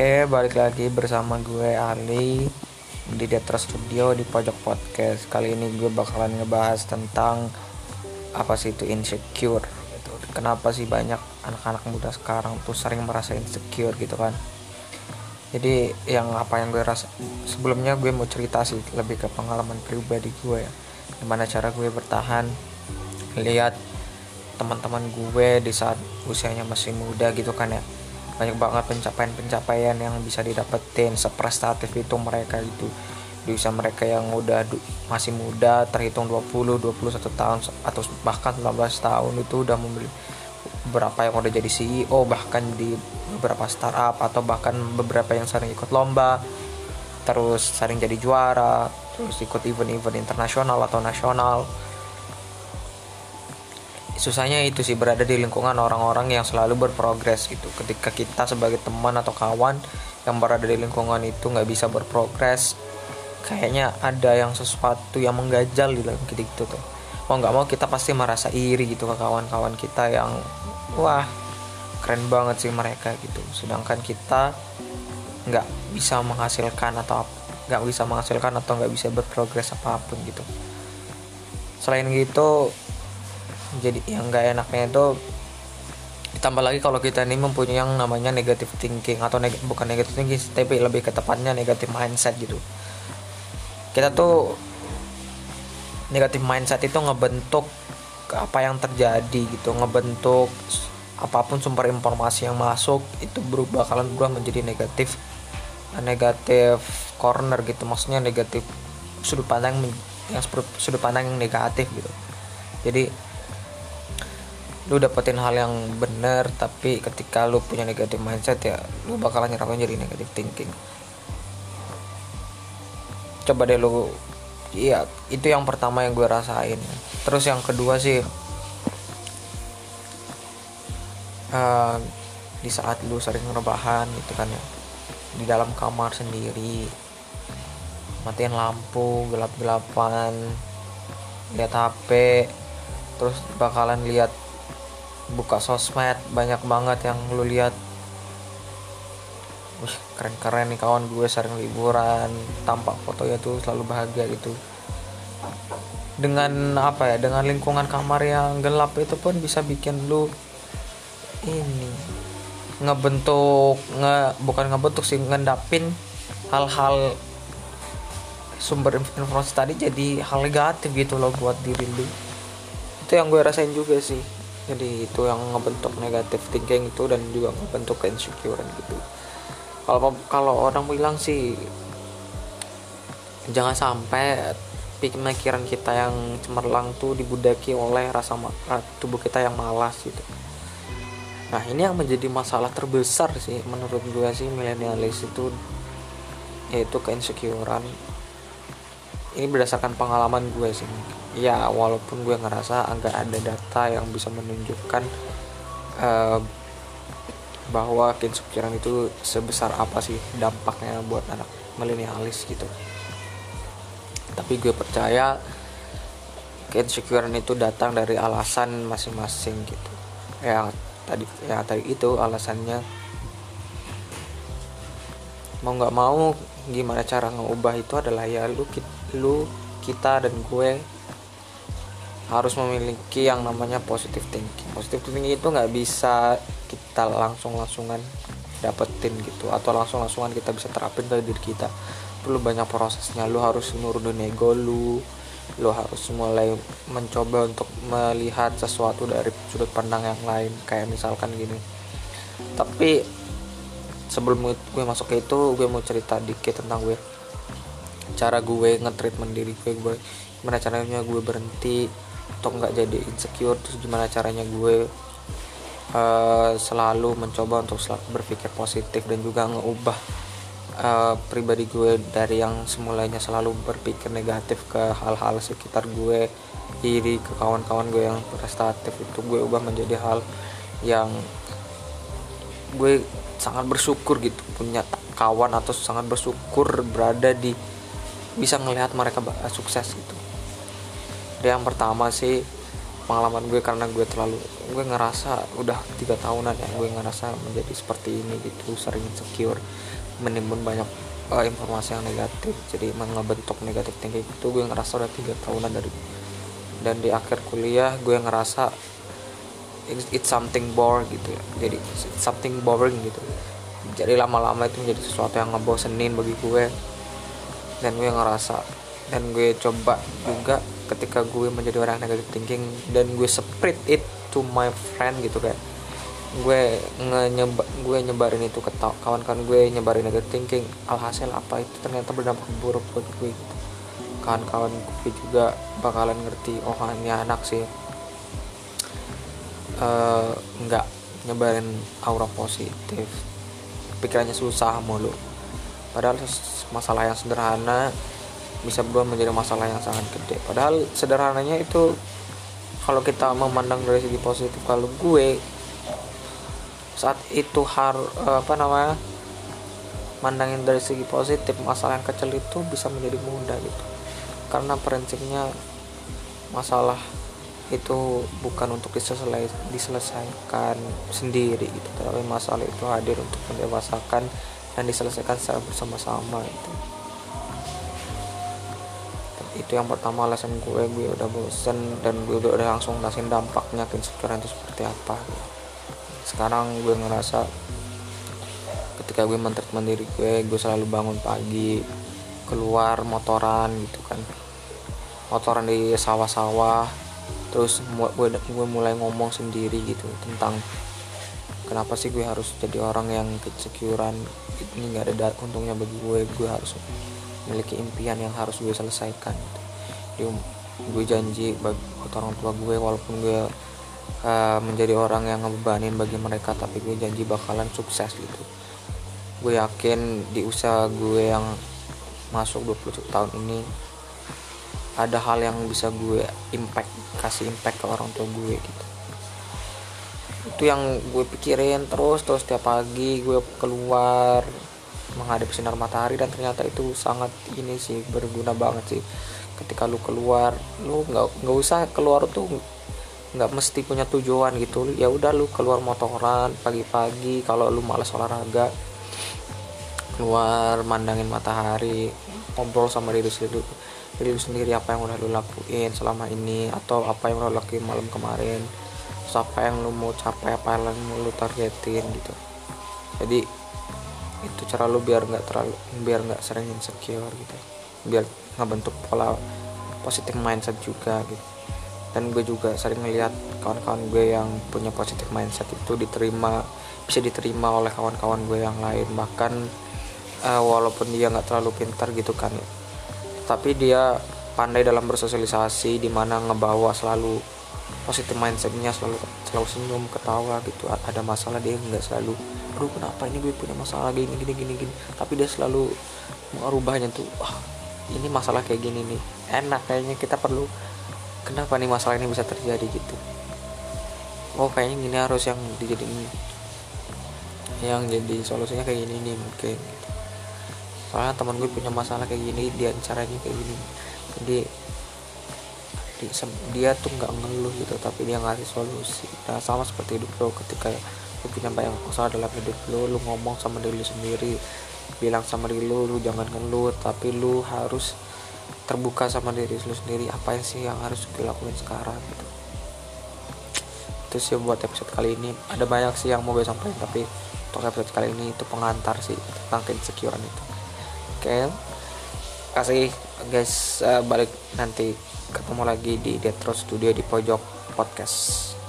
Oke, balik lagi bersama gue Ali di Detra Studio di Pojok Podcast. Kali ini gue bakalan ngebahas tentang apa sih itu insecure gitu. Kenapa sih banyak anak-anak muda sekarang tuh sering merasa insecure gitu kan? Jadi yang apa yang gue rasa sebelumnya gue mau cerita sih lebih ke pengalaman pribadi gue ya. Gimana cara gue bertahan lihat teman-teman gue di saat usianya masih muda gitu kan ya banyak banget pencapaian-pencapaian yang bisa didapetin seprestatif itu mereka itu. Di usia mereka yang udah masih muda terhitung 20 21 tahun atau bahkan 19 tahun itu udah membeli beberapa yang udah jadi CEO bahkan di beberapa startup atau bahkan beberapa yang sering ikut lomba terus sering jadi juara terus ikut event-event internasional atau nasional susahnya itu sih berada di lingkungan orang-orang yang selalu berprogres gitu. Ketika kita sebagai teman atau kawan yang berada di lingkungan itu nggak bisa berprogres kayaknya ada yang sesuatu yang menggajal di dalam kita gitu tuh. Mau nggak mau kita pasti merasa iri gitu ke kawan-kawan kita yang wah keren banget sih mereka gitu. Sedangkan kita nggak bisa menghasilkan atau nggak bisa menghasilkan atau nggak bisa berprogres apa pun gitu. Selain gitu jadi yang nggak enaknya itu ditambah lagi kalau kita ini mempunyai yang namanya negative thinking atau neg bukan negative thinking tapi lebih ke tepatnya negative mindset gitu. Kita tuh negative mindset itu ngebentuk apa yang terjadi gitu ngebentuk apa pun sumber informasi yang masuk itu berubah kalian berubah menjadi negatif negatif corner gitu. Maksudnya negatif sudut pandang yang sudut pandang yang negatif gitu. Jadi lu dapetin hal yang bener tapi ketika lu punya negatif mindset ya lu bakalan nyerapnya jadi negatif thinking. Coba deh lu iya itu yang pertama yang gue rasain. Terus yang kedua sih uh, di saat lu sering rebahan gitu kan ya di dalam kamar sendiri matiin lampu gelap-gelapan lihat HP terus bakalan lihat buka sosmed banyak banget yang lu lihat. Wih, keren-keren nih kawan gue sering liburan tampak fotonya tuh selalu bahagia gitu. Dengan apa ya dengan lingkungan kamar yang gelap itu pun bisa bikin lu ini ngebentuk nge bukan ngebentuk sih ngendapin hal-hal sumber informasi tadi jadi hal negatif gitu loh buat diri lu. Itu yang gue rasain juga sih jadi itu yang ngebentuk negatif thinking itu dan juga ngebentuk insecurean gitu. Kalau kalau orang bilang sih jangan sampai pikiran kita yang cemerlang tuh dibudaki oleh rasa tubuh kita yang malas gitu. Nah ini yang menjadi masalah terbesar sih menurut gue sih milenialis itu yaitu keinsecurean ini berdasarkan pengalaman gue sih ya walaupun gue ngerasa agak ada data yang bisa menunjukkan uh, bahwa keinsecurean itu sebesar apa sih dampaknya buat anak milenialis gitu. Tapi gue percaya keinsecurean itu datang dari alasan masing-masing gitu. Ya tadi ya tadi itu alasannya. Mau nggak mau gimana cara ngubah itu adalah ya lu lu kita dan gue harus memiliki yang namanya positive thinking. Positive thinking itu nggak bisa kita langsung langsungan dapetin gitu atau langsung langsungan kita bisa terapin ke diri kita. Perlu banyak prosesnya. Lu harus nurunin ego lu lu harus mulai mencoba untuk melihat sesuatu dari sudut pandang yang lain kayak misalkan gini. Tapi sebelum gue masuk ke itu gue mau cerita dikit tentang gue. Cara gue nge-treatment diri gue gimana caranya gue berhenti untuk nggak jadi insecure terus gimana caranya gue uh, selalu mencoba untuk selalu berpikir positif dan juga ngeubah uh, pribadi gue dari yang semulanya selalu berpikir negatif ke hal-hal sekitar gue iri ke kawan-kawan gue yang prestatif itu gue ubah menjadi hal yang gue sangat bersyukur gitu punya kawan atau sangat bersyukur berada di bisa ngelihat mereka sukses gitu yang pertama sih pengalaman gue karena gue terlalu gue ngerasa udah tiga tahunan ya gue ngerasa menjadi seperti ini gitu sering insecure menimbun banyak uh, informasi yang negatif jadi mengebentuk negatif tinggi itu gue ngerasa udah tiga tahunan dari dan di akhir kuliah gue ngerasa it's something boring gitu ya jadi it's something boring gitu. Jadi lama-lama itu menjadi sesuatu yang ngebosenin bagi gue dan gue ngerasa dan gue coba juga ketika gue menjadi orang negatif thinking dan gue spread it to my friend gitu kan. Gue nyebar gue nyebarin itu ke kawan-kawan gue nyebarin negative thinking alhasil apa itu ternyata berdampak buruk buat gue. Kawan-kawan gue juga bakalan ngerti oh ini anak sih. Uh, nggak nyebarin aura positif. Pikirannya susah mulu. Padahal masalah yang sederhana bisa berubah menjadi masalah yang sangat gede. Padahal sederhananya itu kalau kita memandang dari segi positif kalau gue saat itu har eh, apa namanya mandangin dari segi positif masalah yang kecil itu bisa menjadi mudah gitu. Karena prinsipnya masalah itu bukan untuk diselesai, diselesaikan sendiri gitu. Tapi masalah itu hadir untuk mendewasakan dan diselesaikan secara bersama-sama itu itu yang pertama alasan gue gue udah bosen dan gue udah, udah langsung ngasihin dampaknya ke itu seperti apa gitu. Sekarang gue ngerasa ketika gue mentreatment diri gue gue selalu bangun pagi keluar motoran gitu kan. Motoran di sawah-sawah terus gue, gue mulai ngomong sendiri gitu tentang kenapa sih gue harus jadi orang yang kesecurean ini nggak ada untungnya bagi gue gue harus memiliki impian yang harus gue selesaikan gitu. Jadi, gue janji bagi orang tua gue walaupun gue uh, menjadi orang yang ngebebanin bagi mereka tapi gue janji bakalan sukses gitu gue yakin di usaha gue yang masuk 20 tahun ini ada hal yang bisa gue impact kasih impact ke orang tua gue gitu itu yang gue pikirin terus terus tiap pagi gue keluar menghadapi sinar matahari dan ternyata itu sangat ini sih berguna banget sih. Ketika lu keluar lu nggak nggak usah keluar tuh nggak mesti punya tujuan gitu. Ya udah lu keluar motoran pagi-pagi kalau lu malas olahraga keluar mandangin matahari ngobrol sama diri sendiri diri sendiri apa yang udah lu lakuin selama ini atau apa yang lu lakuin malam kemarin terus apa yang lu mau capai apa yang lu targetin gitu. Jadi itu cara lu biar nggak terlalu biar nggak sering insecure gitu. Biar ngebentuk pola positif mindset juga gitu. Dan gue juga sering melihat kawan-kawan gue yang punya positif mindset itu diterima bisa diterima oleh kawan-kawan gue yang lain. Bahkan uh, walaupun dia nggak terlalu pintar gitu kan tapi dia pandai dalam bersosialisasi di mana ngebawa selalu positif mindsetnya selalu selalu senyum ketawa gitu. Ada masalah dia nggak selalu aduh kenapa ini gue punya masalah gini gini gini gini? Tapi dia selalu merubahnya tuh wah ini masalah kayak gini nih. Enak kayaknya kita perlu kenapa nih masalah ini bisa terjadi? Gitu. Oh kayaknya gini harus yang dijadiin yang jadi solusinya kayak gini nih mungkin. Soalnya teman gue punya masalah kayak gini dia caranya kayak gini. Jadi dia tuh nggak ngeluh gitu tapi dia ngasih solusi. Nah sama seperti hidup lo ketika lu punya banyak masalah dalam hidup lo lu ngomong sama diri lu sendiri bilang sama diri lu lu jangan ngeluh tapi lu harus terbuka sama diri lu sendiri apa yang sih yang harus dilakuin sekarang gitu. Itu sih buat episode kali ini. Ada banyak sih yang mau gue sampaikan tapi untuk episode kali ini itu pengantar sih tentang keinsecurean itu. Oke. Okay. kasih guys uh, balik nanti ketemu lagi di Detro Studio di pojok podcast